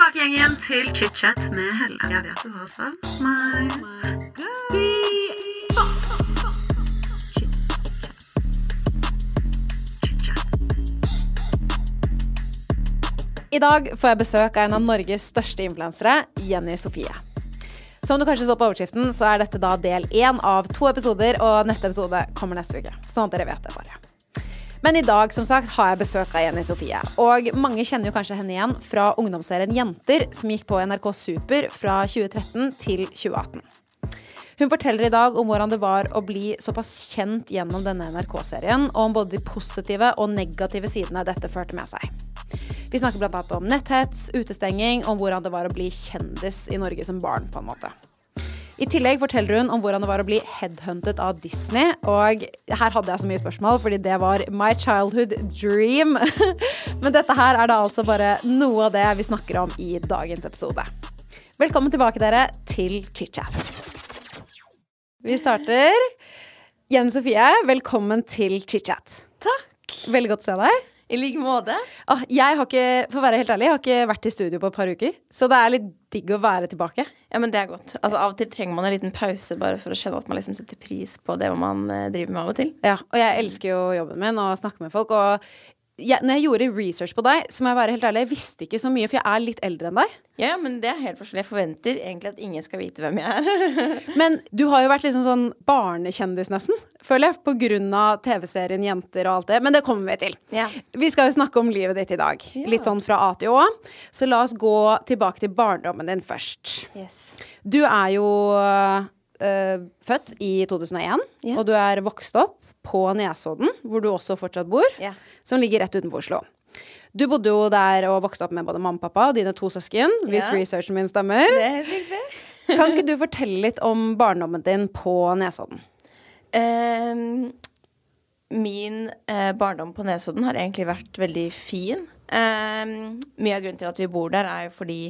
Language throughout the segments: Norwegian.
tilbake igjen, igjen til chit-chat med Helle. Jeg vet du har savn meg. I dag får jeg besøk av en av Norges største influensere, Jenny Sofie. Som du kanskje så på overskriften, så er dette da del én av to episoder, og neste episode kommer neste uke. Sånn at dere vet det bare. Men i dag som sagt, har jeg besøk av Jenny Sofie. Og mange kjenner jo kanskje henne igjen fra ungdomsserien Jenter, som gikk på NRK Super fra 2013 til 2018. Hun forteller i dag om hvordan det var å bli såpass kjent gjennom denne NRK-serien, og om både de positive og negative sidene dette førte med seg. Vi snakker bl.a. om netthets, utestenging, om hvordan det var å bli kjendis i Norge som barn, på en måte. I tillegg forteller hun om hvordan det var å bli headhuntet av Disney. Og her hadde jeg så mye spørsmål, fordi det var my childhood dream. Men dette her er da altså bare noe av det vi snakker om i dagens episode. Velkommen tilbake, dere, til chit-chat. Vi starter. Jenny Sofie, velkommen til chit-chat. Takk. Veldig godt å se deg. I like måte. Ah, jeg har ikke, for å være helt ærlig, jeg har ikke vært i studio på et par uker. Så det er litt digg å være tilbake. Ja, men det er godt. Altså, Av og til trenger man en liten pause bare for å kjenne at man liksom setter pris på det man eh, driver med av og til. Ja, og jeg elsker jo jobben min og snakke med folk. Og jeg, når jeg gjorde research på deg, så må jeg være helt ærlig, jeg visste ikke så mye, for jeg er litt eldre enn deg. Ja, men det er helt forskjellig. Jeg forventer egentlig at ingen skal vite hvem jeg er. Men du har jo vært liksom sånn barnekjendis, nesten, føler jeg, på grunn av TV-serien Jenter og alt det. Men det kommer vi til. Ja. Vi skal jo snakke om livet ditt i dag. Litt sånn fra A til Å. Så la oss gå tilbake til barndommen din først. Yes. Du er jo øh, født i 2001, Ja. og du er vokst opp på Nesodden, hvor du også fortsatt bor, yeah. som ligger rett utenfor Oslo. Du bodde jo der og vokste opp med både mamma og pappa og dine to søsken, hvis Ja. researchen min stemmer. Det er. Kan ikke du fortelle litt om barndommen din på Nesodden? Um, min uh, barndom på Nesodden har egentlig vært veldig fin. Um, mye av grunnen til at vi bor der, er jo fordi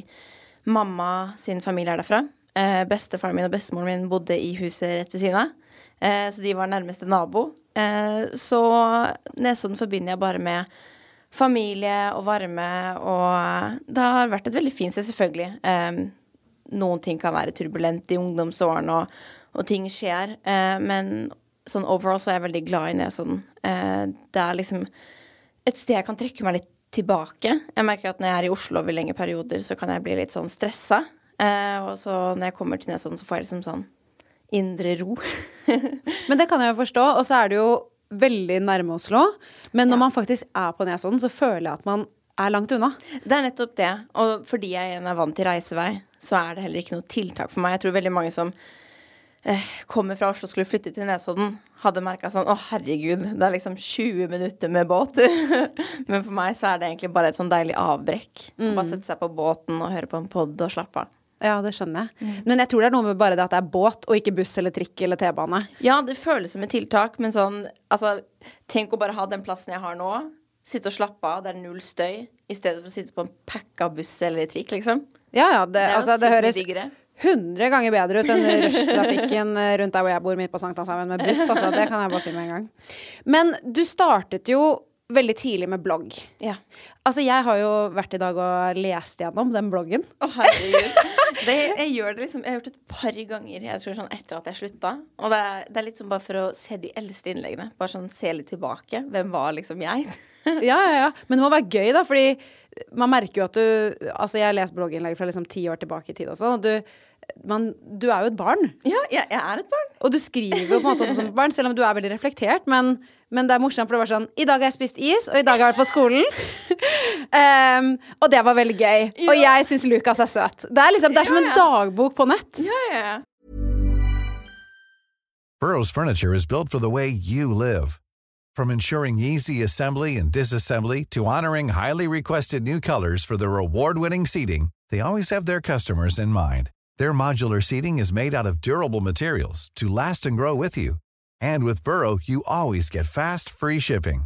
mamma sin familie er derfra. Uh, bestefaren min og bestemoren min bodde i huset rett ved siden av. Uh, så de var nærmeste nabo. Eh, så Nesodden forbinder jeg bare med familie og varme, og det har vært et veldig fint sted, selvfølgelig. Ehm, noen ting kan være turbulent i ungdomsårene, og, og ting skjer. Eh, men sånn overall så er jeg veldig glad i Nesodden. Eh, det er liksom et sted jeg kan trekke meg litt tilbake. Jeg merker at når jeg er i Oslo over lengre perioder, så kan jeg bli litt sånn stressa. Eh, og så når jeg kommer til Nesodden, så får jeg liksom sånn indre ro. Men det kan jeg jo forstå, og så er det jo veldig nærme Oslo. Men når man faktisk er på Nesodden, så føler jeg at man er langt unna. Det er nettopp det. Og fordi jeg igjen er vant til reisevei, så er det heller ikke noe tiltak for meg. Jeg tror veldig mange som eh, kommer fra Oslo og skulle flytte til Nesodden, hadde merka sånn Å, herregud, det er liksom 20 minutter med båt. Men for meg så er det egentlig bare et sånn deilig avbrekk. Mm. Bare sette seg på båten og høre på en pod og slappe av. Ja, det skjønner jeg. Men jeg tror det er noe med bare det at det er båt, og ikke buss eller trikk eller T-bane. Ja, det føles som et tiltak, men sånn Altså, tenk å bare ha den plassen jeg har nå. Sitte og slappe av, det er null støy, i stedet for å sitte på en packa buss eller trikk, liksom. Ja, ja, det, Det altså, det høres superdiggere. 100 ganger bedre ut enn rushtrafikken eh, rundt der hvor jeg bor, midt på Sankthanshaugen med buss. Altså, det kan jeg bare si med en gang. Men du startet jo veldig tidlig med blogg. Ja. Altså, jeg har jo vært i dag og lest gjennom den bloggen. Å, herregud. Det, jeg gjør det liksom Jeg har gjort det et par ganger jeg tror sånn etter at jeg slutta. Og det er, det er litt sånn bare for å se de eldste innleggene. Bare sånn se litt tilbake. Hvem var liksom jeg? Ja, ja, ja. Men det må være gøy, da, fordi man merker jo at du Altså, jeg har lest blogginnlegg fra liksom ti år tilbake i tid og sånn, og du, man, du er jo et barn. Ja, jeg, jeg er et barn. Og du skriver jo på en måte også som et barn, selv om du er veldig reflektert. Men, men det er morsomt, for det var sånn I dag har jeg spist is, og i dag har jeg vært på skolen. Em, og det var veldig gøy. Og jeg syns Lukas er søt. Det er liksom, det er som en Ja, ja. dagbok på nett. Ja, ja. Burrow's furniture is built for the way you live. From ensuring easy assembly and disassembly to honoring highly requested new colors for their award-winning seating, they always have their customers in mind. Their modular seating is made out of durable materials to last and grow with you. And with Burrow, you always get fast, free shipping.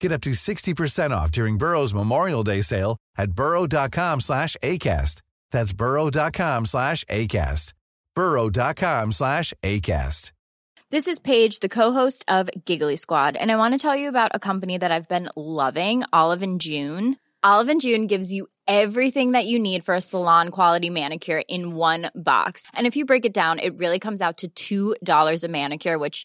Get up to 60% off during Burrow's Memorial Day sale at burrow.com slash ACAST. That's burrow.com slash ACAST. burrow.com slash ACAST. This is Paige, the co-host of Giggly Squad, and I want to tell you about a company that I've been loving, Olive June. Olive June gives you everything that you need for a salon quality manicure in one box. And if you break it down, it really comes out to $2 a manicure, which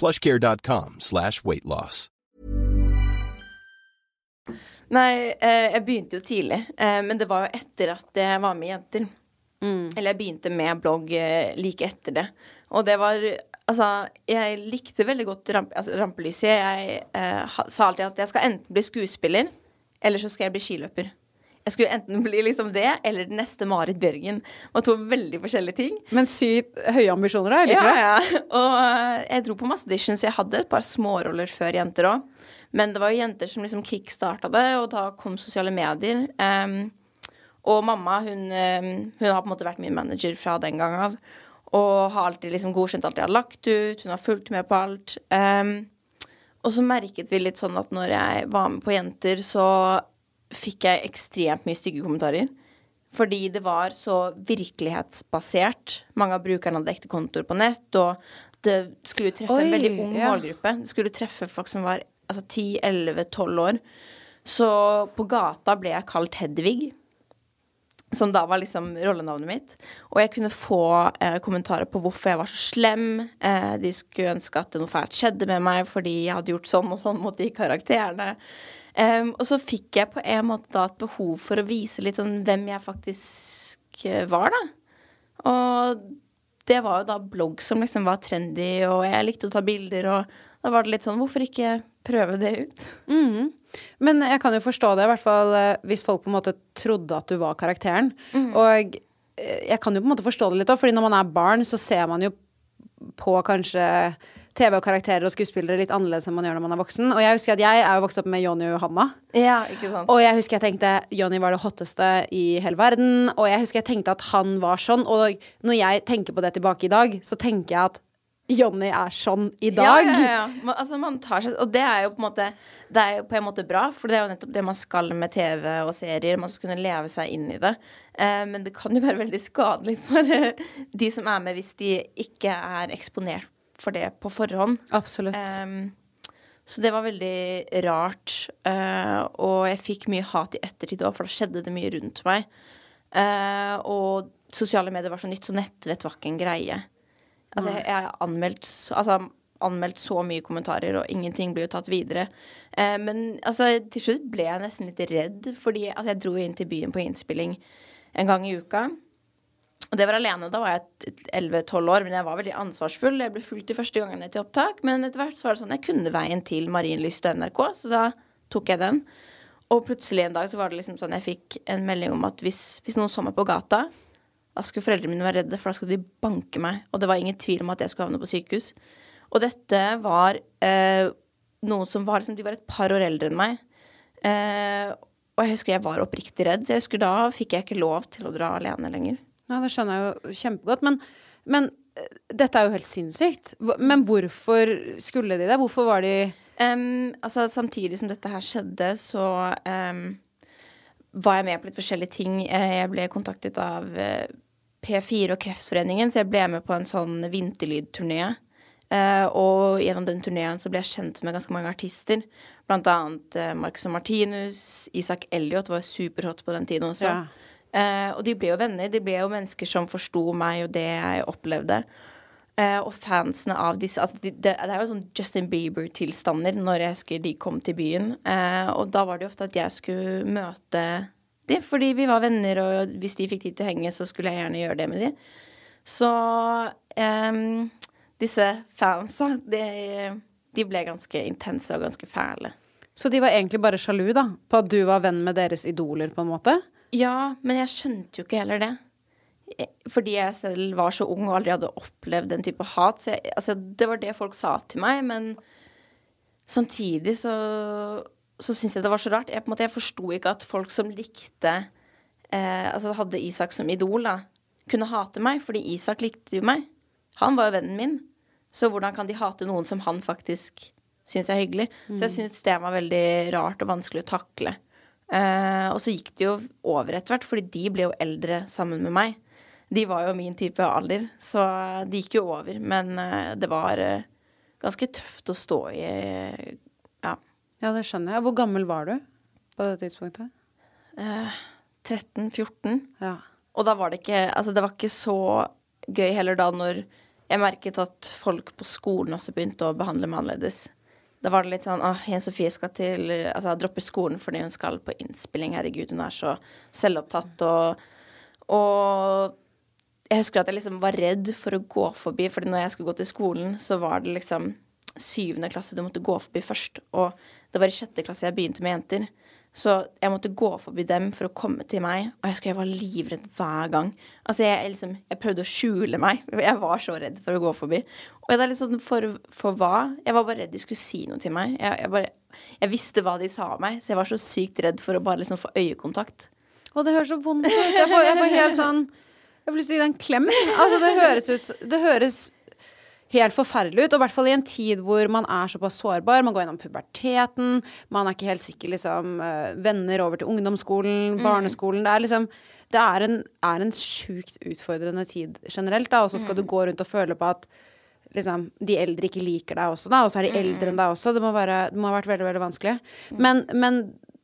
plushcare.com slash weightloss. Nei, eh, jeg begynte jo tidlig, eh, men det var jo etter at jeg var med Jenter. Eller jeg begynte med blogg eh, like etter det. Og det var Altså, jeg likte veldig godt ramp, altså, rampelyset. Jeg eh, sa alltid at jeg skal enten bli skuespiller, eller så skal jeg bli skiløper. Jeg skulle enten bli liksom det, eller den neste Marit Bjørgen. Det var to veldig forskjellige ting. Men sykt høye ambisjoner, da. Jeg liker Ja, det. ja. Og eh, jeg dro på masse auditions. Jeg hadde et par småroller før jenter òg. Men det var jo jenter som liksom kickstarta det, og da kom sosiale medier. Um, og mamma, hun, hun har på en måte vært min manager fra den gang av. Og har alltid liksom godkjent alt jeg har lagt ut. Hun har fulgt med på alt. Um, og så merket vi litt sånn at når jeg var med på Jenter, så fikk jeg ekstremt mye stygge kommentarer. Fordi det var så virkelighetsbasert. Mange av brukerne hadde ekte kontoer på nett, og det skulle treffe Oi, en veldig ung ja. målgruppe. Det skulle treffe folk som var altså, 10-11-12 år. Så på gata ble jeg kalt Hedvig. Som da var liksom rollenavnet mitt. Og jeg kunne få eh, kommentarer på hvorfor jeg var så slem. Eh, de skulle ønske at noe fælt skjedde med meg fordi jeg hadde gjort sånn og sånn mot de karakterene. Em, og så fikk jeg på en måte da et behov for å vise litt sånn hvem jeg faktisk eh, var, da. Og det var jo da blogg som liksom var trendy, og jeg likte å ta bilder, og da var det litt sånn Hvorfor ikke prøve det ut? Mm. Men jeg kan jo forstå det, i hvert fall eh, hvis folk på en måte trodde at du var karakteren. Og eh, jeg kan jo på en måte forstå det litt òg, fordi når man er barn, så ser man jo på kanskje TV og karakterer og skuespillere litt annerledes enn man gjør når man er voksen. Og jeg husker at jeg er jo vokst opp med Jonny og Johanna. Ja, ikke sant? Og jeg husker jeg tenkte Jonny var det hotteste i hele verden. Og jeg husker jeg tenkte at han var sånn. Og når jeg tenker på det tilbake i dag, så tenker jeg at Jonny er sånn i dag. Ja, ja, ja. Man, altså, man tar seg Og det er jo på en måte Det er jo på en måte bra, for det er jo nettopp det man skal med TV og serier. Man skal kunne leve seg inn i det. Eh, men det kan jo være veldig skadelig for eh, de som er med, hvis de ikke er eksponert for det på forhånd. Absolutt. Um, så det var veldig rart. Uh, og jeg fikk mye hat i ettertid òg, for da skjedde det mye rundt meg. Uh, og sosiale medier var så nytt, så nettvett var ikke en greie. Altså, jeg, har anmeldt, altså, anmeldt så mye kommentarer, og ingenting blir jo tatt videre. Uh, men altså, til slutt ble jeg nesten litt redd, fordi altså, jeg dro inn til byen på innspilling en gang i uka. Og det var alene. Da var jeg 11-12 år, men jeg var veldig ansvarsfull. Jeg ble fulgt de første gangene til opptak, men etter hvert så var det sånn jeg kunne veien til Marienlyst og NRK, så da tok jeg den. Og plutselig en dag så var det liksom sånn jeg fikk en melding om at hvis, hvis noen så meg på gata, da skulle foreldrene mine være redde, for da skulle de banke meg. Og det var ingen tvil om at jeg skulle havne på sykehus. Og dette var eh, noen som var liksom De var et par år eldre enn meg. Eh, og jeg husker jeg var oppriktig redd, så jeg husker da fikk jeg ikke lov til å dra alene lenger. Ja, det skjønner jeg jo kjempegodt. Men, men eh, dette er jo helt sinnssykt. Men hvorfor skulle de det? Hvorfor var de um, altså, samtidig som dette her skjedde, så um, var jeg med på litt forskjellige ting. Eh, Jeg ble kontaktet av eh, P4 og Kreftforeningen, så jeg ble med på en sånn vinterlydturné. Uh, og gjennom den turneen så ble jeg kjent med ganske mange artister. Blant annet uh, Marcus og Martinus, Isak Elliot var superhot på den tiden også. Ja. Eh, og de ble jo venner. De ble jo mennesker som forsto meg og det jeg opplevde. Eh, og fansene av disse altså de, det, det er jo sånn Justin Bieber-tilstander når jeg husker de kom til byen. Eh, og da var det jo ofte at jeg skulle møte de, fordi vi var venner, og hvis de fikk tid til å henge, så skulle jeg gjerne gjøre det med de. Så em, disse fansa, de, de ble ganske intense og ganske fæle. Så de var egentlig bare sjalu, da, på at du var venn med deres idoler, på en måte? Ja, men jeg skjønte jo ikke heller det. Fordi jeg selv var så ung og aldri hadde opplevd den type hat. Så jeg, altså, det var det folk sa til meg, men samtidig så, så syns jeg det var så rart. Jeg, på en måte, jeg forsto ikke at folk som likte eh, Altså hadde Isak som idol, da, kunne hate meg, fordi Isak likte jo meg. Han var jo vennen min. Så hvordan kan de hate noen som han faktisk syns er hyggelig? Så jeg syns det var veldig rart og vanskelig å takle. Eh, og så gikk det jo over etter hvert, fordi de ble jo eldre sammen med meg. De var jo min type alder, så det gikk jo over. Men uh, det var uh, ganske tøft å stå i. ja. Ja, det skjønner jeg. Hvor gammel var du på det tidspunktet? Eh, 13-14. Ja. Og da var det ikke Altså, det var ikke så gøy heller da når jeg merket at folk på skolen også begynte å behandle meg annerledes. Da var det litt sånn at Jens Sofie skal til Altså, droppe skolen fordi hun skal på innspilling. Herregud, hun er så selvopptatt og Og jeg husker at jeg liksom var redd for å gå forbi, fordi når jeg skulle gå til skolen, så var det liksom syvende klasse du måtte gå forbi først. Og det var i sjette klasse jeg begynte med jenter. Så jeg måtte gå forbi dem for å komme til meg, og jeg jeg var livredd hver gang. Altså, jeg, jeg liksom Jeg prøvde å skjule meg. Jeg var så redd for å gå forbi. Og det er litt sånn for, for hva? Jeg var bare redd de skulle si noe til meg. Jeg, jeg bare Jeg visste hva de sa om meg, så jeg var så sykt redd for å bare liksom få øyekontakt. Å, det høres så vondt ut. Jeg får, jeg får helt sånn Jeg får lyst til å gi deg en klem. Altså, det høres ut Det helt forferdelig ut. Og i hvert fall i en tid hvor man er såpass sårbar. Man går gjennom puberteten. Man er ikke helt sikker, liksom. eh, Venner over til ungdomsskolen, barneskolen. Det er liksom Det er en, er en sjukt utfordrende tid generelt, da. Og så skal du gå rundt og føle på at liksom, de eldre ikke liker deg også, da. Og så er de eldre enn deg også. Det må, være, det må ha vært veldig, veldig vanskelig. Men, men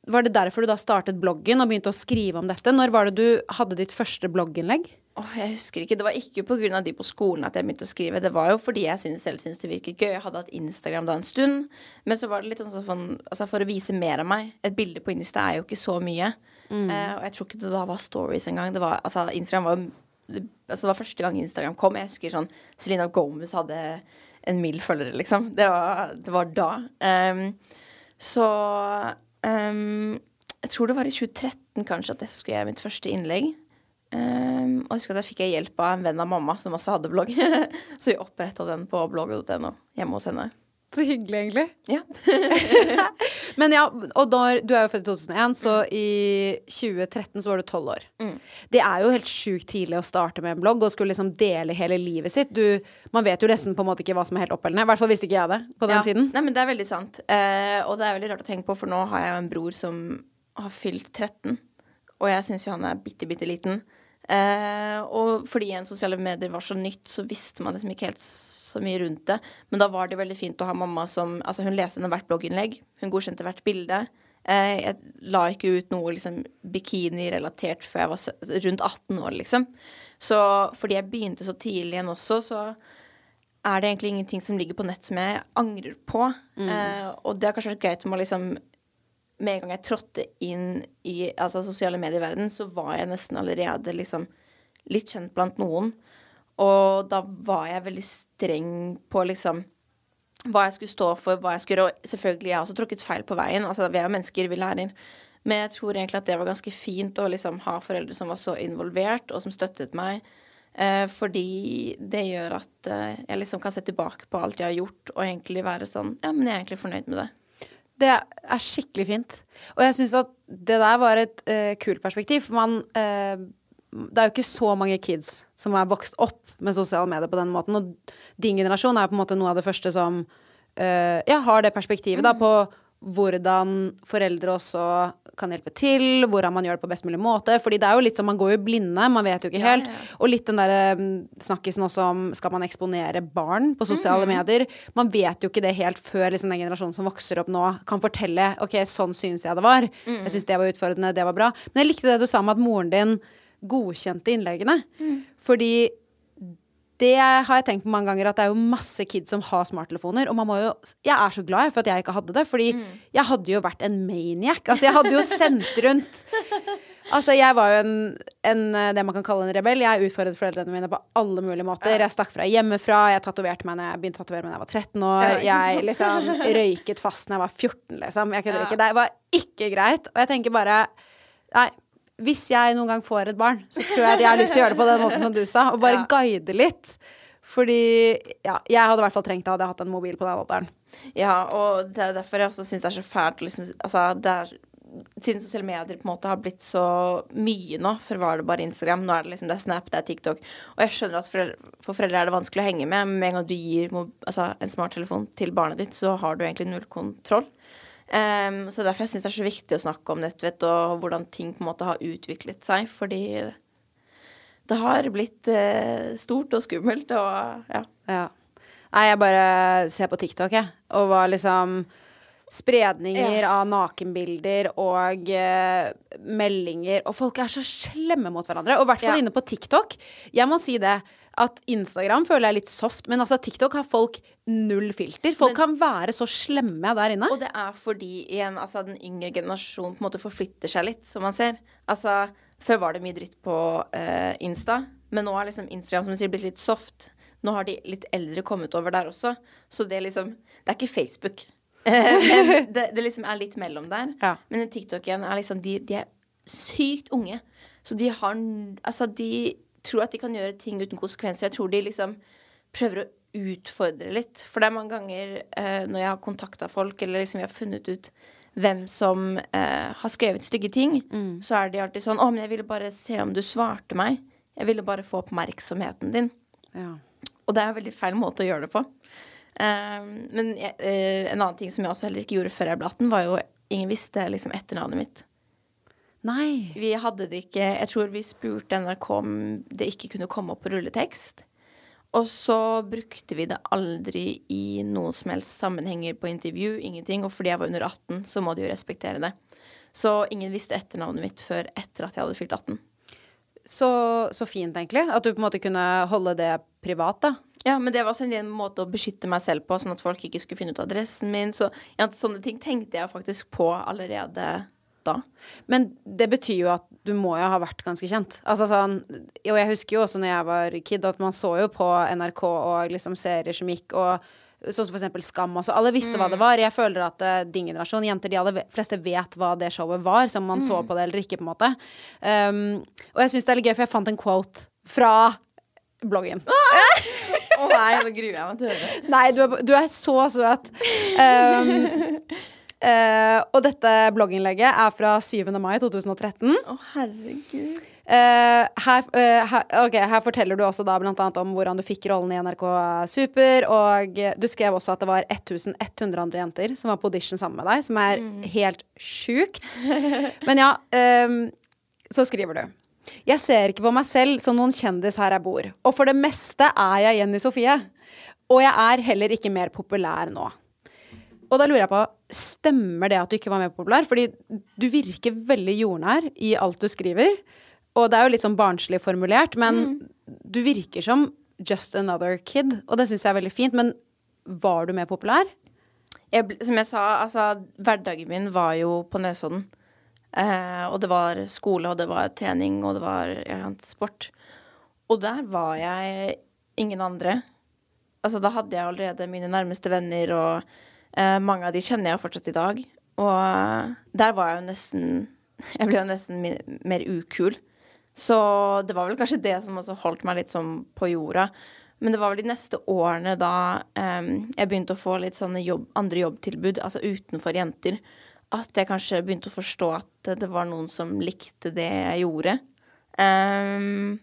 var det derfor du da startet bloggen og begynte å skrive om dette? Når var det du hadde ditt første blogginnlegg? Åh, jeg husker ikke. Det var ikke pga. de på skolen at jeg begynte å skrive. Det var jo fordi jeg synes, selv syntes det virket gøy. Jeg hadde hatt Instagram da en stund. Men så var det litt sånn for, altså for å vise mer av meg. Et bilde på Insta er jo ikke så mye. Eh, og jeg tror ikke det da var stories engang. Det var, altså, Instagram var Altså, det var første gang Instagram kom. Jeg husker sånn Selena Gomez hadde en mild følgere, liksom. Det var, det var da. Um, så um, Jeg tror det var i 2013 kanskje at jeg skrev mitt første innlegg. Ehm, og husker at jeg fikk jeg hjelp av en venn av mamma som også hadde blogg. så vi oppretta den på blogg.no hjemme hos henne. Så hyggelig, egentlig. Ja. Men ja, og da, du er jo født i 2001, så i 2013 så var du 12 år. Mm. Det er jo helt sjukt tidlig å starte med en blogg og skulle liksom dele hele livet sitt. Du, man vet jo nesten på en måte ikke hva som er helt oppholdende. I hvert fall visste ikke jeg det på den Ja. tiden. Nei, men det er veldig sant. Uh, og det er veldig rart å tenke på, for nå har jeg jo en bror som har fylt 13. Og jeg syns jo han er bitte, bitte liten. Eh, og fordi en sosiale medier var så nytt, så visste man liksom ikke helt så mye rundt det. Men da var det veldig fint å ha mamma som Altså, hun leste gjennom hvert blogginnlegg. Hun godkjente hvert bilde. Eh, jeg la ikke ut noe liksom bikini-relatert før jeg var rundt 18 år, liksom. Så fordi jeg begynte så tidlig igjen også, så er det egentlig ingenting som ligger på nett som jeg angrer på. Eh, og det har kanskje vært greit om å liksom Med en gang jeg trådte inn i altså, sosiale medier-verden, så var jeg nesten allerede liksom litt kjent blant noen. Og da var jeg veldig streng på liksom hva jeg skulle stå for, hva jeg skulle. Og selvfølgelig, jeg har også tråkket feil på veien. Altså, vi er jo mennesker, vi lærer. Men jeg tror egentlig at det var ganske fint å liksom ha foreldre som var så involvert, og som støttet meg. Eh, fordi det gjør at eh, jeg liksom kan se tilbake på alt jeg har gjort, og egentlig være sånn Ja, men jeg er egentlig fornøyd med det. Det er skikkelig fint. Og jeg syns at det der var et uh, kult perspektiv. For man uh, Det er jo ikke så mange kids som er vokst opp med sosiale medier på den måten. Og din generasjon er på en måte noe av det første som uh, ja, har det perspektivet da på hvordan foreldre også kan hjelpe til, hvordan man gjør det på best mulig måte. Fordi det er jo litt sånn, man går jo blinde, man vet jo ikke helt. ja. Og litt den der mm, snakkisen også om skal man eksponere barn på sosiale medier. Man vet jo ikke det helt før liksom, den generasjonen som vokser opp nå, kan fortelle ok, sånn syns jeg det var. Jeg syns det var utfordrende, det var bra. Men jeg likte det du sa med at moren din godkjente innleggene. Fordi det har jeg tenkt på mange ganger, at det er jo masse kids som har smarttelefoner. Og man må jo Jeg er så glad for at jeg ikke hadde det, fordi jeg hadde jo vært en maniac. Altså, jeg hadde jo sendt rundt Altså, jeg var jo en, en det man kan kalle en rebell. Jeg utfordret foreldrene mine på alle mulige måter. Jeg stakk fra hjemmefra. Jeg tatoverte meg når jeg begynte å tatovere da jeg var 13 år. Jeg liksom røyket fast når jeg var 14, liksom. Jeg kødder ikke. Det var ikke greit. Og jeg tenker bare Nei, hvis jeg noen gang får et barn, så tror jeg at jeg har lyst til å gjøre det på den måten som du sa, og bare Ja. guide litt. Fordi ja, jeg hadde i hvert fall trengt det hadde jeg hatt en mobil på den alderen. Ja, og det er derfor jeg også syns det er så fælt liksom Altså, er siden sosiale medier på en måte har blitt så mye nå. Før var det bare Instagram. Nå er det liksom det er Snap, det er TikTok. Og jeg skjønner at for, for foreldre er det vanskelig å henge med. Men med en gang du gir altså, en smarttelefon til barnet ditt, så har du egentlig null kontroll. Ehm, så derfor jeg syns det er så viktig å snakke om nettvett og hvordan ting på en måte har utviklet seg. Fordi det har blitt uh, stort og skummelt og ja. Ja. Nei, jeg bare ser på TikTok, jeg. Og var liksom Spredninger av nakenbilder og uh, meldinger. Og folk er så slemme mot hverandre. Og i hvert fall Ja. inne på TikTok. Jeg må si det. At Instagram føler jeg er litt soft, men altså TikTok har folk null filter. Folk kan være så slemme der inne. Og det er fordi igjen, altså, den yngre generasjonen på en måte forflytter seg litt, som man ser. Altså, før var det mye dritt på uh, Insta, men nå har liksom Instagram som du sier, blitt litt soft. Nå har de litt eldre kommet over der også, så det er liksom Det er ikke Facebook. Eh, men det, det liksom er litt mellom der. Ja. Men TikTok igjen er liksom De, de er sykt unge. Så de har Altså, de tror at de kan gjøre ting uten konsekvenser. Jeg tror de liksom prøver å utfordre litt. For det er mange ganger eh, når jeg har kontakta folk, eller liksom vi har funnet ut hvem som eh, har skrevet stygge ting, så er de alltid sånn 'Å, men jeg ville bare se om du svarte meg. Jeg ville bare få oppmerksomheten din.' Ja. Og det er en veldig feil måte å gjøre det på. Um, men jeg, uh, en annen ting som jeg også heller ikke gjorde før jeg ble 18, var jo Ingen visste liksom etternavnet mitt. Nei. Vi hadde det ikke Jeg tror vi spurte NRK om det ikke kunne komme opp på rulletekst. Og så brukte vi det aldri i noen som helst sammenhenger på intervju. Ingenting. Og fordi jeg var under 18, så må de jo respektere det. Så ingen visste etternavnet mitt før etter at jeg hadde fylt 18. Så, så fint, egentlig. At du på en måte kunne holde det privat, da. Ja, men det var også en måte å beskytte meg selv på, sånn at folk ikke skulle finne ut adressen min. Så ja, sånne ting tenkte jeg faktisk på allerede da. Men det betyr jo at du må jo ha vært ganske kjent. Altså sånn Og jeg husker jo også når jeg var kid, at man så jo på NRK og liksom serier som gikk, og sånn som for eksempel Skam også. Alle visste hva det var. Jeg føler at uh, din generasjon, jenter, de aller fleste vet hva det showet var, som man så på det eller ikke, på en måte. Um, og jeg syns det er litt gøy, for jeg fant en quote fra bloggen. Å nei, nå gruer jeg meg til å høre. Nei, du er, du er så søt. Um, eh, og dette blogginnlegget er fra 7. mai 2013. Å, herregud. Uh, her, uh, her, okay, her forteller du også da blant annet om hvordan du fikk rollen i NRK Super, og du skrev også at det var 1100 andre jenter som var på audition sammen med deg, som er helt sjukt. Men ja, um, så skriver du. Jeg ser ikke på meg selv som noen kjendis her jeg bor, og for det meste er jeg Jenny Sofie. Og jeg er heller ikke mer populær nå. Og da lurer jeg på, stemmer det at du ikke var mer populær? Fordi du virker veldig jordnær i alt du skriver. Og det er jo litt sånn barnslig formulert, men du virker som just another kid. Og det syns jeg er veldig fint. Men var du mer populær? Jeg, som jeg sa, altså, hverdagen min var jo på Nesodden. Eh, og det var skole, og det var trening, og det var ja, sport. Og der var jeg ingen andre. Altså, da hadde jeg allerede mine nærmeste venner, og eh, mange av de kjenner jeg fortsatt i dag. Og eh, der var jeg jo nesten Jeg ble jo nesten mer ukul. Så det var vel kanskje det som også holdt meg litt sånn på jorda. Men det var vel de neste årene da um, jeg begynte å få litt sånne jobb, andre jobbtilbud, altså utenfor jenter, at jeg kanskje begynte å forstå at det var noen som likte det jeg gjorde. Um,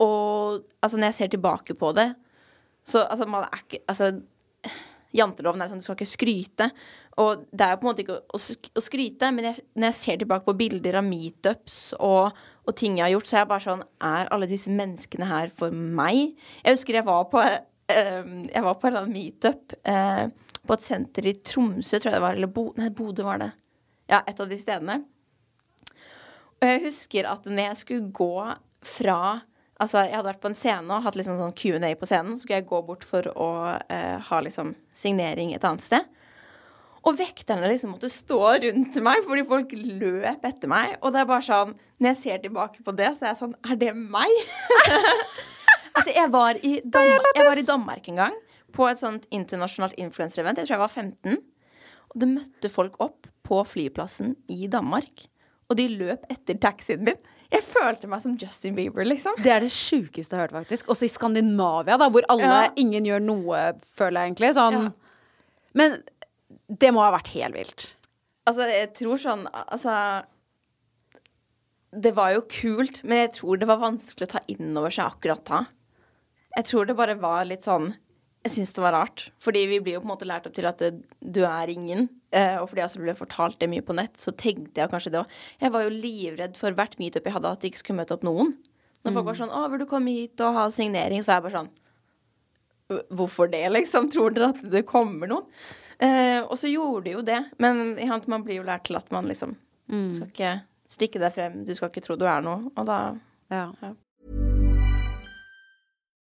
og altså, når jeg ser tilbake på det, så altså, man er ikke Altså, janteloven er sånn, du skal ikke skryte. Og det er jo på en måte ikke å, å skryte, men jeg, når jeg ser tilbake på bilder av meetups og, og ting jeg har gjort, så er jeg bare sånn Er alle disse menneskene her for meg? Jeg husker jeg var på eh, Jeg var på en meetup eh, på et senter i Tromsø, tror jeg det var. Eller Bo, nei, Bodø var det. Ja, et av de stedene. Og jeg husker at når jeg skulle gå fra Altså, jeg hadde vært på en scene og hatt liksom sånn Q&A på scenen. Så skulle jeg gå bort for å eh, ha liksom signering et annet sted. Og vekterne liksom måtte stå rundt meg fordi folk løp etter meg. Og det er bare sånn Når jeg ser tilbake på det, så er jeg sånn Er det meg? altså, jeg var, i Danmark, jeg var i Danmark en gang på et sånt internasjonalt influenserevent. Jeg tror jeg var 15. Og det møtte folk opp på flyplassen i Danmark. Og de løp etter taxien min. Jeg følte meg som Justin Bieber, liksom. Det er det sjukeste jeg har hørt, faktisk. Også i Skandinavia, da, hvor alle, Ja. ingen gjør noe, føler jeg egentlig. Sånn. Ja. Men det må ha vært helt vilt. Altså, jeg tror sånn Altså Det var jo kult, men jeg tror det var vanskelig å ta inn over seg akkurat da. Jeg tror det bare var litt sånn Jeg syns det var rart. Fordi vi blir jo på en måte lært opp til at det, du er ingen. Eh, og fordi jeg også ble fortalt det mye på nett, så tenkte jeg kanskje det òg. Jeg var jo livredd for hvert meetup jeg hadde, at det ikke skulle møte opp noen. Når folk var sånn 'Å, vil du komme hit og ha signering?' Så er jeg bare sånn Hvorfor det, liksom? Tror dere at det kommer noen? Eh, og så gjorde de jo det. Men ja, man blir jo lært til at man liksom skal ikke stikke deg frem, du skal ikke tro du er noe. Og da Ja.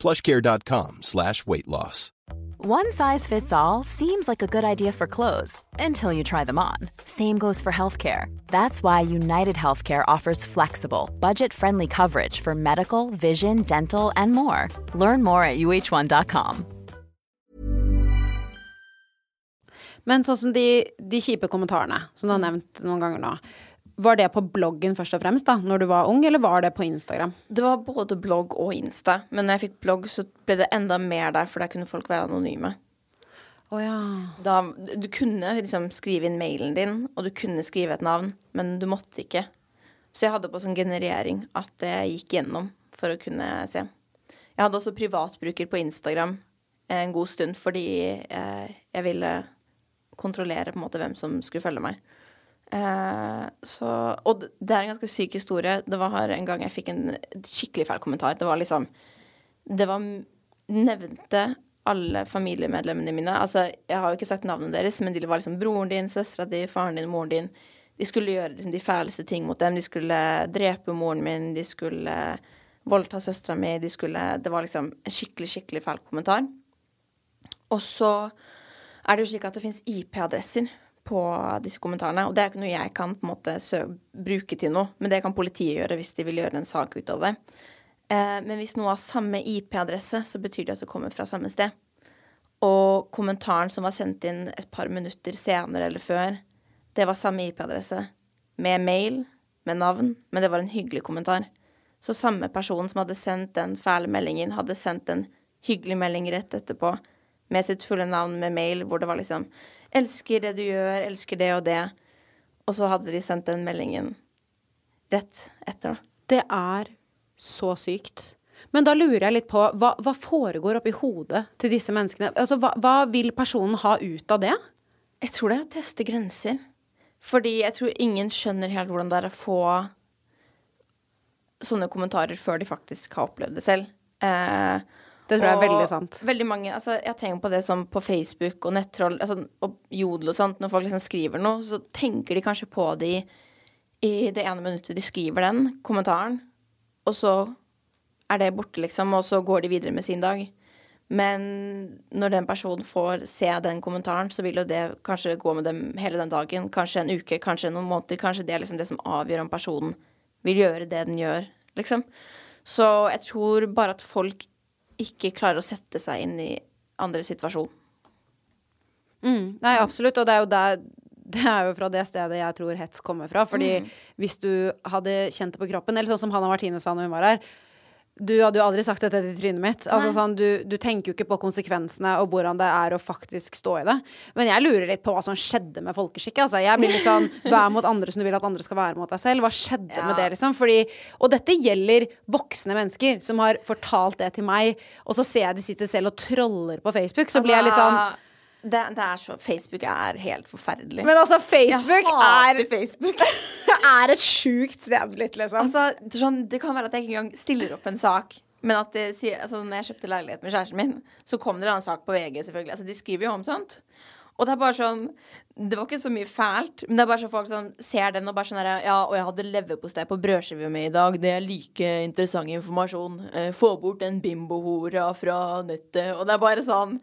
plushcare.com slash weight loss. One size fits all seems like a good idea for clothes until you try them on. Same goes for healthcare. That's why United Healthcare offers flexible, budget friendly coverage for medical, vision, dental, and more. Learn more at uh1.com. Men sånn som de, de kjipe kommentarene, som du har mm. nevnt noen ganger nå. Var det på bloggen først og fremst, da, når du var ung, eller var det på Instagram? Det var både blogg og Insta. Men når jeg fikk blogg, så ble det enda mer der, for der kunne folk være anonyme. Oh, ja. Da, du kunne liksom skrive inn mailen din, og du kunne skrive et navn, men du måtte ikke. Så jeg hadde på sånn generering at det gikk gjennom for å kunne se. Jeg hadde også privatbruker på Instagram en god stund fordi eh, jeg ville kontrollere på en måte hvem som skulle følge meg. Eh, så, og det er en ganske syk historie. Det var en gang jeg fikk en skikkelig feil kommentar. Det var liksom Det var Nevnte alle familiemedlemmene mine. Altså, jeg har jo ikke sagt navnet deres, men de var liksom broren din, søstera di, faren din, moren din. De skulle gjøre liksom, de fæleste ting mot dem. De skulle drepe moren min, de skulle voldta søstera mi, de skulle Det var liksom en skikkelig, skikkelig feil kommentar. Og så er det jo slik at det fins IP-adresser på disse kommentarene. Og det er ikke noe jeg kan på en måte bruke til noe, men det kan politiet gjøre hvis de vil gjøre en sak ut av det. Eh, men hvis noe har samme IP-adresse, så betyr det at det kommer fra samme sted. Og kommentaren som var sendt inn et par minutter senere eller før, det var samme IP-adresse. Med mail, med navn, men det var en hyggelig kommentar. Så samme person som hadde sendt den fæle meldingen, hadde sendt en hyggelig melding rett etterpå med sitt fulle navn med mail, hvor det var liksom 'Elsker det du gjør, elsker det og det'. Og så hadde de sendt den meldingen rett etter, da. Det er så sykt. Men da lurer jeg litt på, hva, hva foregår oppi hodet til disse menneskene? Altså, hva, hva vil personen ha ut av det? Jeg tror det er å teste grenser. Fordi jeg tror ingen skjønner helt hvordan det er å få sånne kommentarer før de faktisk har opplevd det selv. Eh, Det tror jeg er veldig sant. Veldig mange, altså Jeg tenker på det som på Facebook og nettroll altså, og Jodel og sånt. Når folk liksom skriver noe, så tenker de kanskje på det i, i det ene minuttet de skriver den kommentaren, og så er det borte, liksom, og så går de videre med sin dag. Men når den personen får se den kommentaren, så vil jo det kanskje gå med dem hele den dagen. Kanskje en uke, kanskje noen måneder. Kanskje det er liksom det som avgjør om personen vil gjøre det den gjør, liksom. Så jeg tror bare at folk ikke klarer å sette seg inn i andres situasjon. Mm, nei, absolutt. Og det er jo der det er jo fra det stedet jeg tror hets kommer fra. Fordi hvis du hadde kjent det på kroppen, eller sånn som Hanna Martine sa når hun var her Du hadde jo aldri sagt dette til trynet mitt. Altså sånn, du, du tenker jo ikke på konsekvensene og hvordan det er å faktisk stå i det. Men jeg lurer litt på hva som skjedde med folkeskikket. Altså, jeg blir litt sånn Vær mot andre som du vil at andre skal være mot deg selv. Hva skjedde Ja. med det, liksom? Fordi, og dette gjelder voksne mennesker som har fortalt det til meg, og så ser jeg de sitter selv og troller på Facebook. Så blir jeg litt sånn Altså, det, det er så Facebook er helt forferdelig. Men altså, Facebook er, Facebook. er et sjukt sted litt, liksom. altså, det, sånn, det kan være at jeg ikke engang stiller opp en sak. Men at det altså, når jeg kjøpte leilighet med kjæresten min, så kom det en sak på VG, selvfølgelig. Altså, de skriver jo om sånt. Og det er bare sånn Det var ikke så mye fælt, men det er bare så folk som ser den og bare sånn herre Ja, og jeg hadde leverpostei på brødskiva mi i dag. Det er like interessant informasjon. Eh, få bort den bimbohora fra nettet. Og det er bare sånn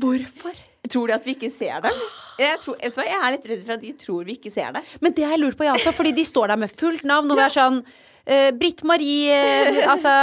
Hvorfor? Tror de at vi ikke ser det? Jeg, tror, vet du hva, jeg er litt redd for at de tror vi ikke ser det. Men det har jeg lurt på, jeg også, fordi de står der med fullt navn, og det er sånn uh, Britt Marie uh, Altså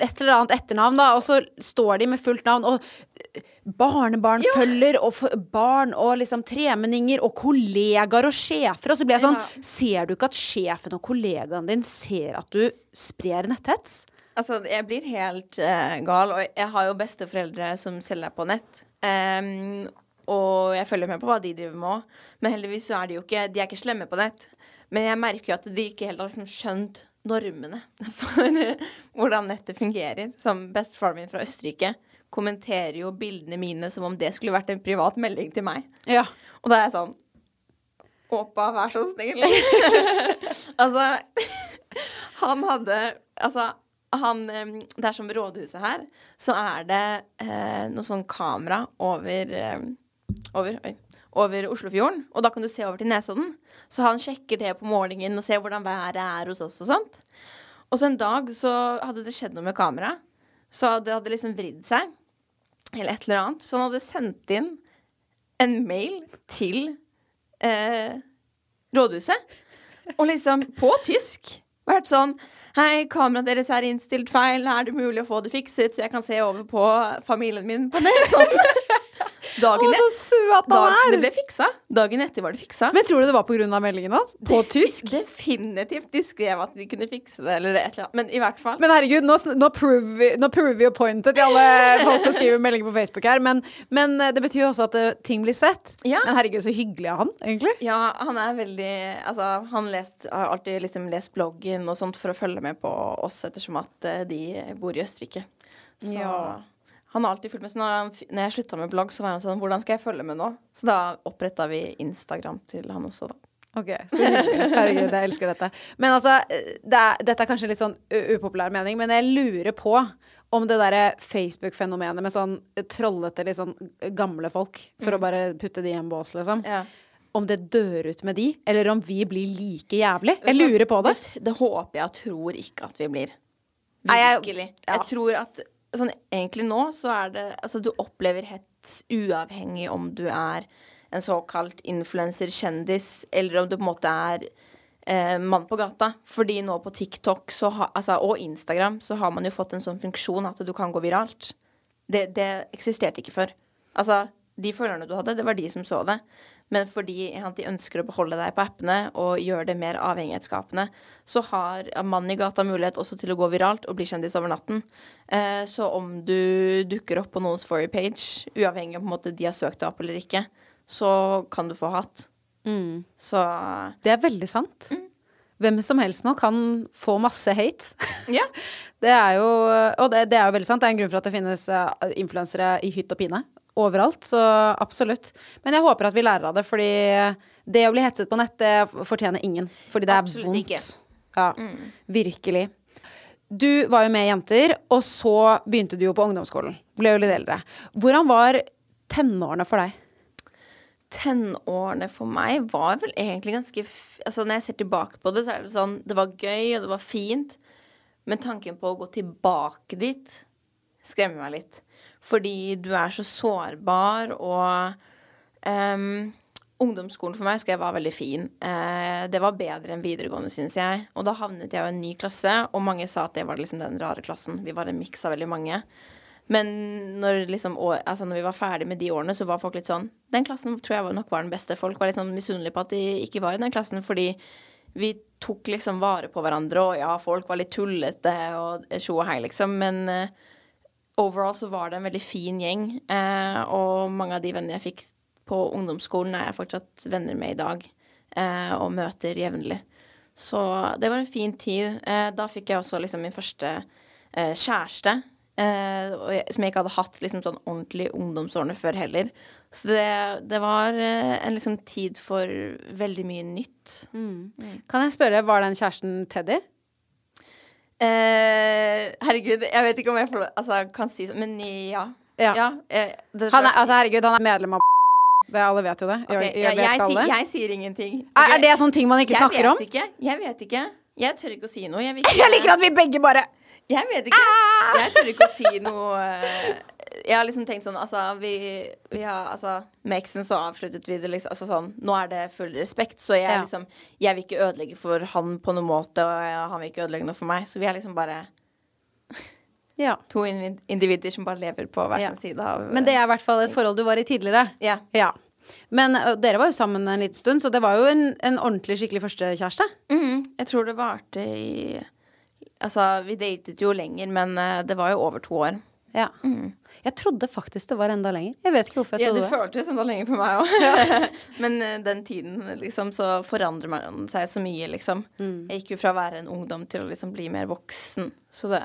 et eller annet etternavn, da, og så står de med fullt navn, og barnebarn barnebarn følger, og barn og liksom tremenninger, og kollegaer og sjefer, og så blir jeg sånn Ja. Ser du ikke at sjefen og kollegaen din ser at du sprer netthets? Altså, jeg blir helt uh, gal, og jeg har jo besteforeldre som selger på nett. Ehm, og jeg følger med på hva de driver med òg. Men heldigvis så er de jo ikke De er ikke slemme på nett. Men jeg merker jo at de ikke helt har liksom skjønt normene for hvordan nettet fungerer. Som bestefaren min fra Østerrike kommenterer jo bildene mine som om det skulle vært en privat melding til meg. Ja. Og da er jeg sånn Åpa, vær så snill. altså Han hadde Altså, han Det er som rådhuset her, så er det eh, noe sånn kamera over eh, Over Oi. Over Oslofjorden. Og da kan du se over til Nesodden. Så han sjekker det på morgenen og ser hvordan været er hos oss og sånt. Og så en dag så hadde det skjedd noe med kameraet. Så det hadde liksom vridd seg. Eller et eller annet. Så han hadde sendt inn en mail til eh, rådhuset. Og liksom på tysk vært sånn Hei, kameraet deres er innstilt feil. Er det mulig å få det fikset, så jeg kan se over på familien min på Nesodden? Dagen, Å, så søt han det ble fiksa. Dagen etter var det fiksa. Men tror du det var pga. meldingen hans? På tysk? Definitivt. De skrev at de kunne fikse det, eller et eller annet. Men i hvert fall. Men herregud, nå, nå prover vi, pointet til alle folk som skriver meldinger på Facebook her. Men, men eh, det betyr jo også at eh, ting blir sett. Ja. Men herregud, så hyggelig av han, egentlig. Ja, han er veldig Altså, han lest, har alltid liksom lest bloggen og sånt for å følge med på oss, ettersom at eh, de bor i Østerrike. Så Ja. Han har alltid fulgt med. Så når, han, når jeg slutta med blogg, så var han sånn Hvordan skal jeg følge med nå? Så da oppretta vi Instagram til han også, da. Ok, så. Herregud, jeg elsker dette. Men altså, det er, dette er kanskje litt sånn upopulær mening, men jeg lurer på om det derre Facebook-fenomenet med sånn trollete, litt sånn gamle folk, for å bare putte de i en bås, liksom. Ja. Om det dør ut med de, eller om vi blir like jævlig. Jeg lurer på det. Det, håper jeg og tror ikke at vi blir. Virkelig. Jeg tror at sånn egentlig nå så er det Altså, du opplever hets uavhengig om du er en såkalt influenser, kjendis, eller om du på en måte er eh, mann på gata. Fordi nå på TikTok ha, altså, og Instagram så har man jo fått en sånn funksjon at du kan gå viralt. Det, det eksisterte ikke før. Altså, de følgerne du hadde, det var de som så det. Men fordi de ønsker å beholde deg på appene og gjøre det mer avhengighetsskapende, så har mannen i gata mulighet også til å gå viralt og bli kjendis over natten. Eh, så om du dukker opp på noens forrige page, uavhengig av måte de har søkt deg opp eller ikke, så kan du få hat. Så Det er veldig sant. Hvem som helst nå kan få masse hate. ja. Det er jo, og det, det er jo veldig sant. Det er en grunn for at det finnes uh, influensere i hytt og pine. Overalt. Så absolutt. Men jeg håper at vi lærer av det, fordi det å bli hetset på nett, det fortjener ingen. Fordi det er Absolutt vondt. ikke. Ja, virkelig. Du var jo med Jenter, og så begynte du jo på ungdomsskolen. Ble jo litt eldre. Hvordan var tenårene for deg? tenårene for meg var vel egentlig ganske Altså Når jeg ser tilbake på det, så er det sånn Det var gøy, og det var fint. Men tanken på å gå tilbake dit skremmer meg litt. Fordi du er så sårbar, og um, ungdomsskolen for meg husker jeg var veldig fin. Uh, det var bedre enn videregående, syns jeg. Og da havnet jeg i en ny klasse, og mange sa at det var liksom den rare klassen. Vi var en miks av veldig mange. Men når, liksom, altså når vi var ferdig med de årene, så var folk litt sånn Den klassen tror jeg nok var den beste. Folk var litt sånn misunnelige på at de ikke var i den klassen, fordi vi tok liksom vare på hverandre, og ja, folk var litt tullete og tjo og hei, liksom. Men eh, overall så var det en veldig fin gjeng. Eh, og mange av de vennene jeg fikk på ungdomsskolen, er jeg fortsatt venner med i dag. Eh, og møter jevnlig. Så det var en fin tid. Eh, da fikk jeg også liksom min første eh, kjæreste. eh, jeg, som jeg ikke hadde hatt liksom sånn ordentlig ungdomsårene før heller. Så det, det var eh, en liksom tid for veldig mye nytt. Kan jeg spørre, var den kjæresten Teddy? Eh, herregud, jeg vet ikke om jeg får, altså, kan si sånn, men ja. Ja. ja jeg, Han er, altså, herregud, han er medlem av det, Alle vet jo det. Jeg, okay, jeg, jeg vet sier- jeg sier ingenting. Er, er det sånne ting man ikke snakker om? Ikke. Jeg vet ikke. Jeg tør ikke å si noe. Jeg, ikke, Jeg liker at vi begge bare Jeg vet ikke. Ah! Jeg tør ikke å si noe eh, Jeg har liksom tenkt sånn Altså, vi, vi har Altså, med eksen så avsluttet vi det liksom Altså sånn Nå er det full respekt, så jeg Ja. liksom Jeg vil ikke ødelegge for han på noen måte, og han vil ikke ødelegge noe for meg. Så vi er liksom bare Ja. to individer som bare lever på hver Ja. sin side av Men det er i hvert fall et forhold du var i tidligere. Ja. Ja. Men ø, dere var jo sammen en liten stund, så det var jo en, en ordentlig, skikkelig førstekjæreste. Mm, Jeg tror det varte i Altså, vi datet jo lenger, men eh, det var jo over to år. Ja. Jeg trodde faktisk det var enda lenger. Jeg vet ikke hvorfor jeg Ja, det Ja, det. føltes enda lenger for meg òg. Men uh, den tiden, liksom, så forandrer man seg så mye, liksom. Jeg gikk jo fra å være en ungdom til å liksom bli mer voksen. Så det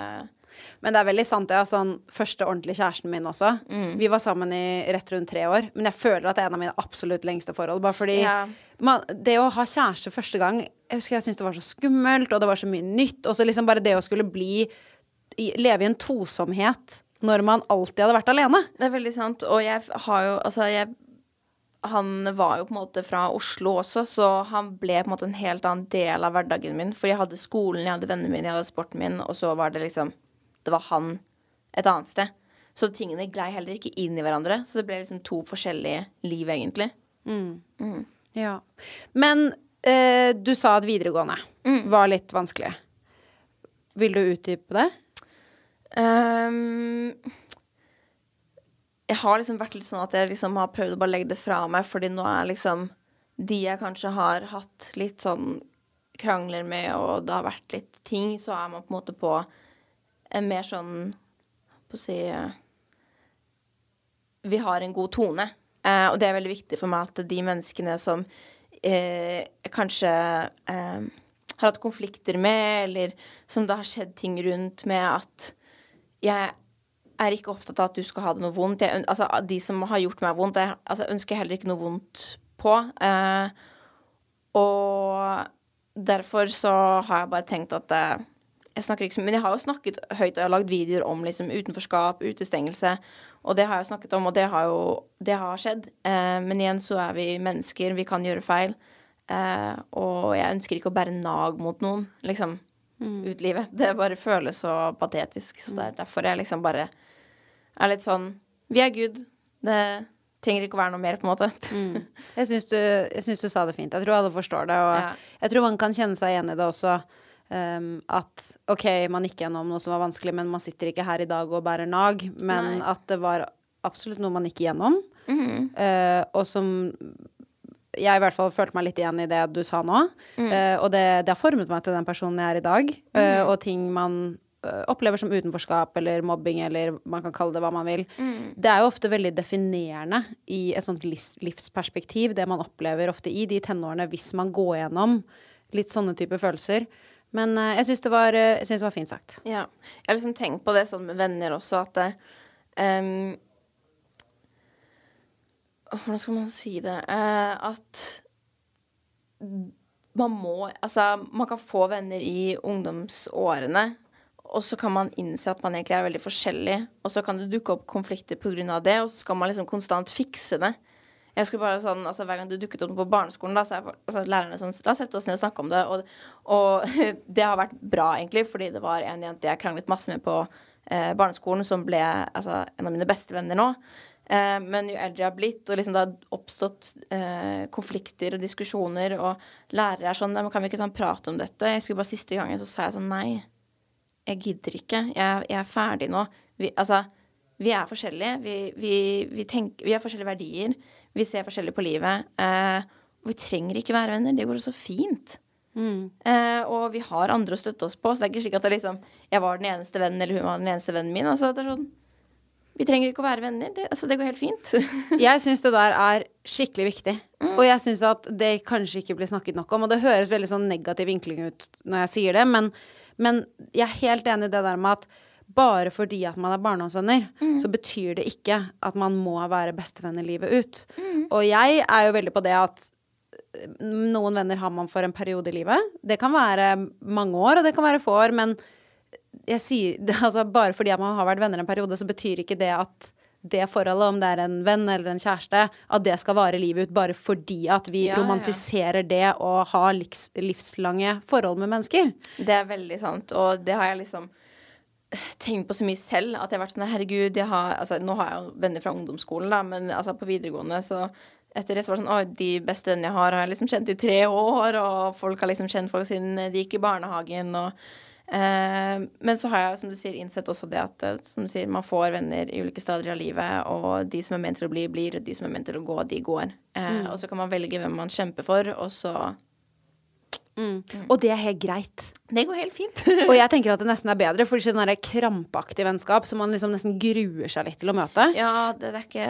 Men det er veldig sant, det. Ja. Sånn, første ordentlige kjæresten min også. Mm. Vi var sammen i rett rundt tre år. Men jeg føler at det er en av mine absolutt lengste forhold. Bare fordi Ja. man, det å ha kjæreste første gang Jeg husker jeg syntes det var så skummelt, og det var så mye nytt. Og så liksom bare det å skulle bli Leve i en tosomhet når man alltid hadde vært alene. Det er veldig sant. Og jeg har jo Altså, jeg Han var jo på en måte fra Oslo også, så han ble på en måte en helt annen del av hverdagen min. For jeg hadde skolen, jeg hadde vennene mine, jeg hadde sporten min, og så var det liksom Det var han et annet sted. Så tingene glei heller ikke inn i hverandre. Så det ble liksom to forskjellige liv, egentlig. Ja. Men eh, du sa at videregående var litt vanskelig. Vil du utdype det? Um, jeg har liksom vært litt sånn at jeg liksom har prøvd å bare legge det fra meg, fordi nå er liksom de jeg kanskje har hatt litt sånn krangler med, og det har vært litt ting, så er man på en måte på en mer sånn På å si eh, Vi har en god tone. Eh, og det er veldig viktig for meg at de menneskene som eh, kanskje eh, har hatt konflikter med, eller som det har skjedd ting rundt med at jeg er ikke opptatt av at du skal ha det noe vondt. Jeg, altså, de som har gjort meg vondt, jeg altså, ønsker heller ikke noe vondt på. Eh, og derfor så har jeg bare tenkt at eh, jeg snakker liksom, Men jeg har jo snakket høyt, og jeg har lagd videoer om liksom utenforskap, utestengelse. Og det har jeg snakket om, og det har jo det har skjedd. Eh, men igjen så er vi mennesker, vi kan gjøre feil. Eh, og jeg ønsker ikke å bære nag mot noen, liksom, ut livet. Det bare føles så patetisk. Så det er derfor jeg liksom bare er litt sånn Vi er good. Det trenger ikke å være noe mer, på en måte. Jeg syns du, du sa det fint. Jeg tror alle forstår det. Og Ja. jeg tror man kan kjenne seg igjen i det også. Um, at OK, man gikk gjennom noe som var vanskelig, men man sitter ikke her i dag og bærer nag. Men Nei. at det var absolutt noe man gikk gjennom. Mm -hmm. uh, og som jeg i hvert fall følte meg litt igjen i det du sa nå. Mm. Uh, og det, det har formet meg til den personen jeg er i dag. eh, og ting man opplever som utenforskap eller mobbing, eller man kan kalle det hva man vil. Mm. Det er jo ofte veldig definerende i et sånt livs, livsperspektiv, det man opplever ofte i de tenårene hvis man går gjennom litt sånne type følelser. Men uh, jeg syns det, eh, det var fint sagt. Ja. Jeg har liksom tenkt på det sånn med venner også, at det, um, Hvordan skal man si det? Uh, at man må Altså, man kan få venner i ungdomsårene, og så kan man innse at man egentlig er veldig forskjellig, og så kan det dukke opp konflikter av det, og så skal man liksom konstant fikse det. Jeg skulle bare sånn, altså Hver gang det dukket opp på barneskolen, da, så er altså, lærerne sånn La oss sette oss ned og snakke om det. Og, og det har vært bra, egentlig, fordi det var en jente jeg kranglet masse med på eh, barneskolen, som ble altså, en av mine beste venner nå. Eh, men jo eldre jeg har blitt, og liksom det har oppstått eh, konflikter og diskusjoner, og lærere er sånn kan vi ikke ta en prat om dette? Jeg skulle bare Siste gangen så sa jeg sånn Nei, jeg gidder ikke. Jeg, jeg er ferdig nå. Vi, altså, vi er forskjellige. Vi, vi, vi, tenker, vi har forskjellige verdier. Vi ser forskjellig på livet. Eh, og vi trenger ikke være venner. Det går også fint. Eh, og vi har andre å støtte oss på, så det er ikke slik at det liksom, jeg var den eneste vennen, eller hun var den eneste vennen min. Altså, det er sånn Vi trenger ikke å være venner. Det, altså, det går helt fint. Jeg syns det der er skikkelig viktig. Og jeg syns at det kanskje ikke blir snakket nok om. Og det høres veldig sånn negativ vinkling ut når jeg sier det, men, men jeg er helt enig i det der med at bare fordi at man er barndomsvenner, så betyr det ikke at man må være bestevenner livet ut. Og jeg er jo veldig på det at eh, noen venner har man for en periode i livet. Det kan være mange år, og det kan være få år, men jeg sier, altså, bare fordi at man har vært venner en periode, så betyr ikke det at det forholdet, om det er en venn eller en kjæreste, at det skal vare livet ut bare fordi at vi Ja, ja. romantiserer det å ha livs, livslange forhold med mennesker. Det er veldig sant, og det har jeg liksom tenkt på så mye selv at jeg har vært sånn Herregud, jeg har Altså, nå har jeg jo venner fra ungdomsskolen, da, men altså på videregående så etter det så var det sånn Å, de beste vennene jeg har, har jeg liksom kjent i tre år, og folk har liksom kjent folk siden de gikk i barnehagen, og eh, Men så har jeg, som du sier, innsett også det at eh, som du sier, man får venner i ulike steder av livet, og de som er ment til å bli, blir, og de som er ment til å gå, de går. Eh, Og så kan man velge hvem man kjemper for, og så Og det er helt greit. Det går helt fint. Og jeg tenker at det nesten er bedre, for sånn krampaktig vennskap som man liksom nesten gruer seg litt til å møte, ja, det, det er ikke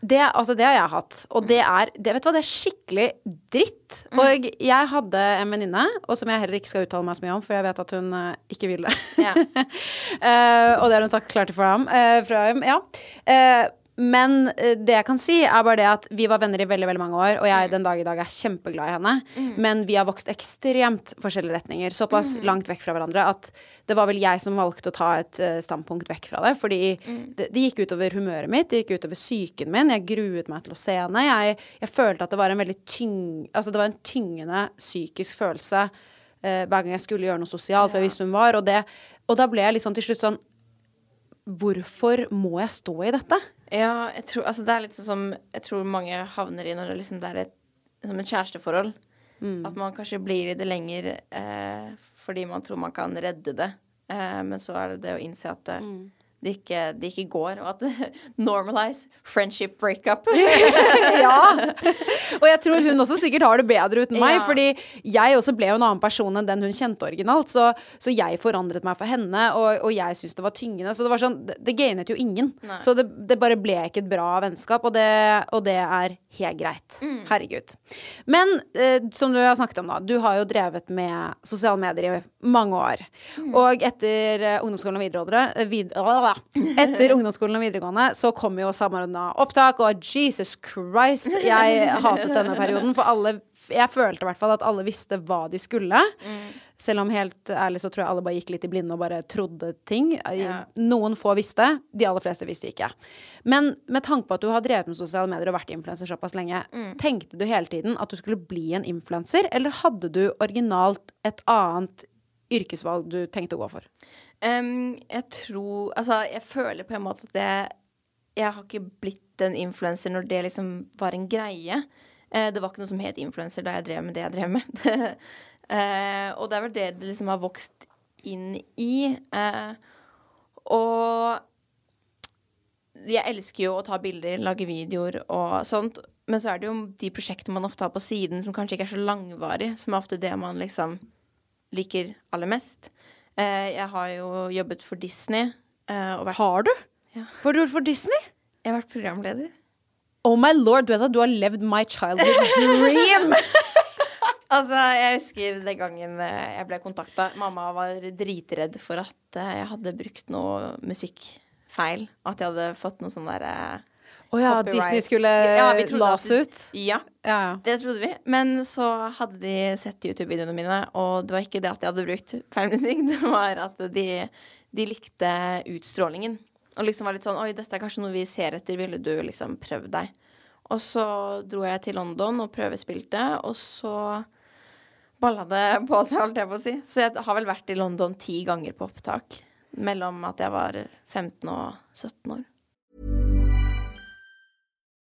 det, altså, det har jeg hatt. Og det er, det, vet du hva, det er skikkelig dritt. Og jeg hadde en venninne, og som jeg heller ikke skal uttale meg så mye om, for jeg vet at hun uh, ikke vil det. Ja. Eh, og det har hun sagt klart ifra om. Uh, fra, ja. Eh, men eh, det jeg kan si, er bare det at vi var venner i veldig veldig mange år, og jeg den dag i dag er kjempeglad i henne. Men vi har vokst ekstremt forskjellige retninger. Såpass langt vekk fra hverandre at det var vel jeg som valgte å ta et eh, standpunkt vekk fra det. Fordi det, det gikk utover humøret mitt, det gikk utover psyken min. Jeg gruet meg til å se henne. Jeg, jeg følte at det var en veldig tyng... Altså det var en tyngende psykisk følelse eh, hver gang jeg skulle gjøre noe sosialt, for jeg visste hun var. Og, det, og da ble jeg litt sånn til slutt sånn Hvorfor må jeg stå i dette? Ja, jeg tror, altså det er litt sånn som jeg tror mange havner i når det liksom det er et, som et kjæresteforhold. At man kanskje blir i det lenger eh, fordi man tror man kan redde det. Eh, men så er det det å innse at det, det, ikke, det ikke går, og at normalize friendship breakup. ja. Og jeg tror hun også sikkert har det bedre uten meg, Ja. fordi jeg også ble jo en annen person enn den hun kjente originalt. Så, så jeg forandret meg for henne, og, og jeg syntes det var tyngende. Så det var sånn, det, det gainet jo ingen. Nei. Så det, det bare ble ikke et bra vennskap, og det, og det er helt greit. Mm. Herregud. Men eh, som du har snakket om, da. Du har jo drevet med sosiale medier i mange år. Mm. Og etter eh, ungdomsskolen og videregående, eh, vid, etter ungdomsskolen og videregående så kom jo samordna opptak, og Jesus Christ, jeg hatet denne perioden. For alle Jeg følte i hvert fall at alle visste hva de skulle. Selv om helt ærlig så tror jeg alle bare gikk litt i blinde og bare trodde ting. Ja. Noen få visste, de aller fleste visste ikke. Men med tanke på at du har drevet med sosiale medier og vært influenser såpass lenge, tenkte du hele tiden at du skulle bli en influenser, eller hadde du originalt et annet yrkesvalg du tenkte å gå for? Em, jeg tror Altså, jeg føler på en måte at jeg, jeg har ikke blitt en influenser når det liksom var en greie. Uh, det var ikke noe som het influenser da jeg drev med det jeg drev med. uh, og det er vel det det liksom har vokst inn i. Uh, og jeg elsker jo å ta bilder, lage videoer og sånt. Men så er det jo de prosjektene man ofte har på siden som kanskje ikke er så langvarige, som er ofte det man liksom liker aller mest. Eh, jeg har jo jobbet for Disney. eh, og vært, Har du? Ja. For du for Disney? jeg har vært programleder. Oh my lord, du vet at du har levd my childhood dream! Altså, jeg husker den gangen eh, jeg ble kontakta. Mamma var dritredd for at jeg hadde brukt noe musikkfeil. At jeg hadde fått noe sånn derre Å ja, Copyright. Disney skulle Ja, las ut? Ja, Ja, ja. det trodde vi. Men så hadde de sett YouTube-videoene mine, og det var ikke det at de hadde brukt feilmusikk, det var at de, de likte utstrålingen. Og liksom var litt sånn Oi, dette er kanskje noe vi ser etter, ville du liksom prøvd deg? Og så dro jeg til London og prøvespilte, og så balla det på seg, holdt jeg på å si. Så jeg har vel vært i London ti ganger på opptak. Mellom at jeg var 15 og 17 år.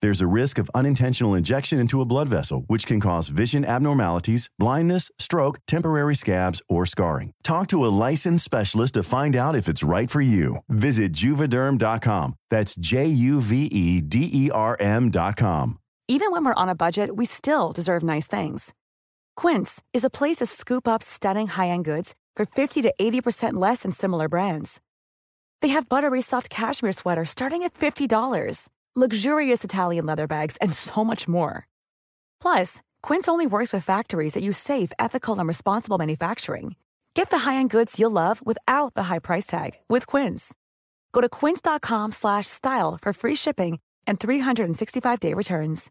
There's a risk of unintentional injection into a blood vessel, which can cause vision abnormalities, blindness, stroke, temporary scabs, or scarring. Talk to a licensed specialist to find out if it's right for you. Visit juvederm.com. That's J U V E D E R M.com. Even when we're on a budget, we still deserve nice things. Quince is a place to scoop up stunning high-end goods for 50 to 80% less than similar brands. They have buttery soft cashmere sweaters starting at $50, luxurious Italian leather bags, and so much more. Plus, Quince only works with factories that use safe, ethical, and responsible manufacturing. Get the high-end goods you'll love without the high price tag with Quince. Go to quince.com slash style for free shipping and 365-day returns.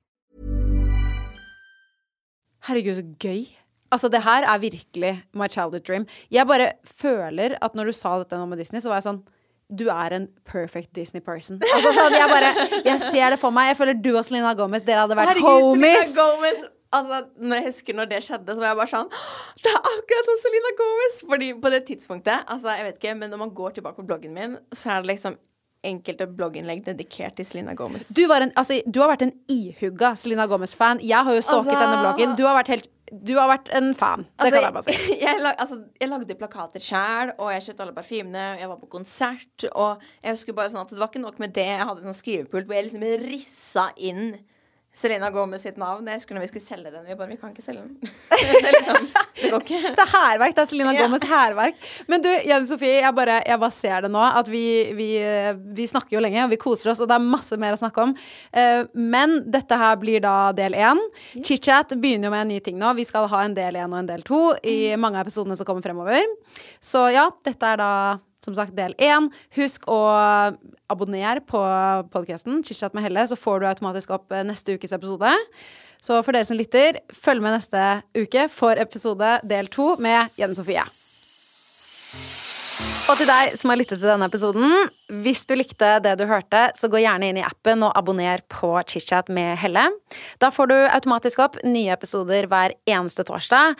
Herregud, så gøy. Altså, det her er virkelig my childhood dream. Jeg bare føler at når du sa dette nå med Disney, så var jeg sånn du er en perfect Disney person. Altså, sånn, jeg bare, jeg ser det for meg. Jeg føler du og Selena Gomez, dere hadde vært Herregud, homies. Selena Gomez. Altså, når jeg husker når det skjedde, så var jeg bare sånn Det er akkurat som Selena Gomez! Fordi på det tidspunktet, altså, jeg vet ikke, men når man går tilbake på bloggen min, så er det liksom enkelte blogginnlegg dedikert til Selena Gomez. Du, var en, altså, du har vært en ihugga Selena Gomez-fan. Jeg har jo stalket Altså- denne bloggen. Du har vært, helt, du har vært en fan. Det kan jeg bare si. jeg, lag, altså, jeg lagde plakater sjæl, og jeg kjøpte alle parfymene, og jeg var på konsert, og jeg husker bare sånn at det var ikke nok med det. Jeg hadde sånn skrivepult hvor jeg liksom rissa inn Selena Gomez sitt navn. Jeg husker når vi skulle selge den. Vi bare Vi kan ikke selge den. det, liksom, det går ikke. Det er hærverk. Det er Selena Ja. Gomez hærverk. Men du, Jenny Sofie, jeg bare, jeg bare ser det nå. At vi, vi, vi snakker jo lenge, og vi koser oss, og det er masse mer å snakke om. Eh, Men dette her blir da del én. Chit-chat begynner jo med en ny ting nå. Vi skal ha en del én og en del to i mange av episodene som kommer fremover. Så ja, dette er da som sagt del én. Husk å abonnere på podkasten Chit-chat med Helle, så får du automatisk opp eh, neste ukes episode. Så for dere som lytter, følg med neste uke for episode del to med Jenny Sofie. Og til deg som har lyttet til denne episoden, hvis du likte det du hørte, så gå gjerne inn i appen og abonner på ChitChat med Helle. Da får du automatisk opp nye episoder hver eneste torsdag.